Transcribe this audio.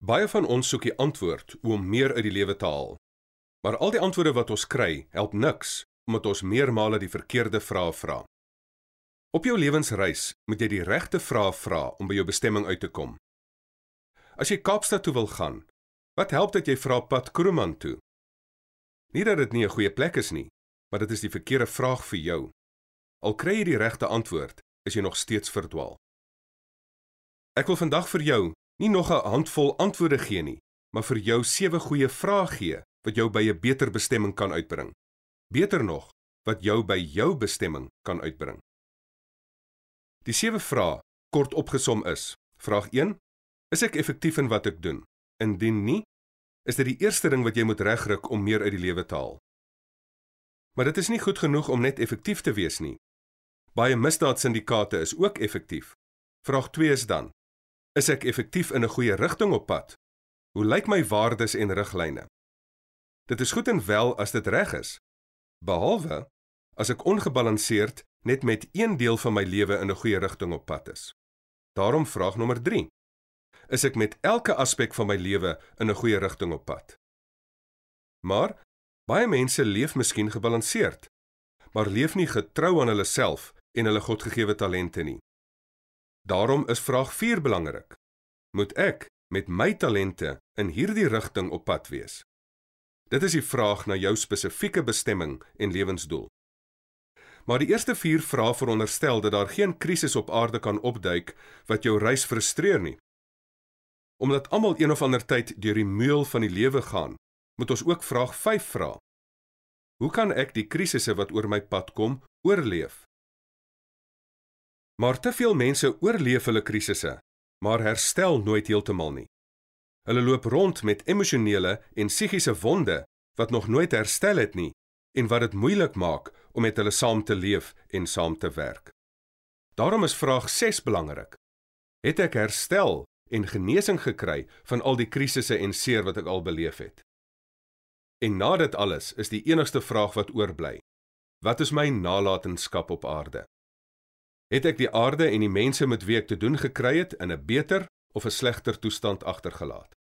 Baie van ons soek die antwoord om meer uit die lewe te haal. Maar al die antwoorde wat ons kry, help niks omdat ons meermale die verkeerde vrae vra. Op jou lewensreis moet jy die regte vrae vra om by jou bestemming uit te kom. As jy Kaapstad toe wil gaan, wat help dat jy vra pad Kroeman toe? Nie dat dit nie 'n goeie plek is nie, maar dit is die verkeerde vraag vir jou. Al kry jy die regte antwoord, is jy nog steeds verdwaal. Ek wil vandag vir jou nie nog 'n handvol antwoorde gee nie, maar vir jou sewe goeie vrae gee wat jou by 'n beter bestemming kan uitbring. Beter nog, wat jou by jou bestemming kan uitbring. Die sewe vrae, kort opgesom is: Vraag 1: Is ek effektief in wat ek doen? Indien nie, is dit die eerste ding wat jy moet regryk om meer uit die lewe te haal. Maar dit is nie goed genoeg om net effektief te wees nie. Baie misdaadsyndikaate is ook effektief. Vraag 2 is dan: Is ek effektief in 'n goeie rigting op pad? Hoe lyk my waardes en riglyne? Dit is goed en wel as dit reg is. Behalwe as ek ongebalanseerd net met een deel van my lewe in 'n goeie rigting op pad is. Daarom vraag nommer 3: Is ek met elke aspek van my lewe in 'n goeie rigting op pad? Maar baie mense leef miskien gebalanseerd, maar leef nie getrou aan hulle self en hulle Godgegewe talente nie. Daarom is vraag 4 belangrik. Moet ek met my talente in hierdie rigting op pad wees? Dit is die vraag na jou spesifieke bestemming en lewensdoel. Maar die eerste 4 vrae veronderstel dat daar geen krisis op aarde kan opduik wat jou reis frustreer nie. Omdat almal een of ander tyd deur die meul van die lewe gaan, moet ons ook vraag 5 vra. Hoe kan ek die krisisse wat oor my pad kom, oorleef? Maar te veel mense oorleef hulle krisisse, maar herstel nooit heeltemal nie. Hulle loop rond met emosionele en psigiese wonde wat nog nooit herstel het nie en wat dit moeilik maak om met hulle saam te leef en saam te werk. Daarom is vraag 6 belangrik. Het ek herstel en genesing gekry van al die krisisse en seer wat ek al beleef het? En na dit alles is die enigste vraag wat oorbly: Wat is my nalatenskap op aarde? Het ek die aarde en die mense met wie ek te doen gekry het in 'n beter of 'n slegter toestand agtergelaat?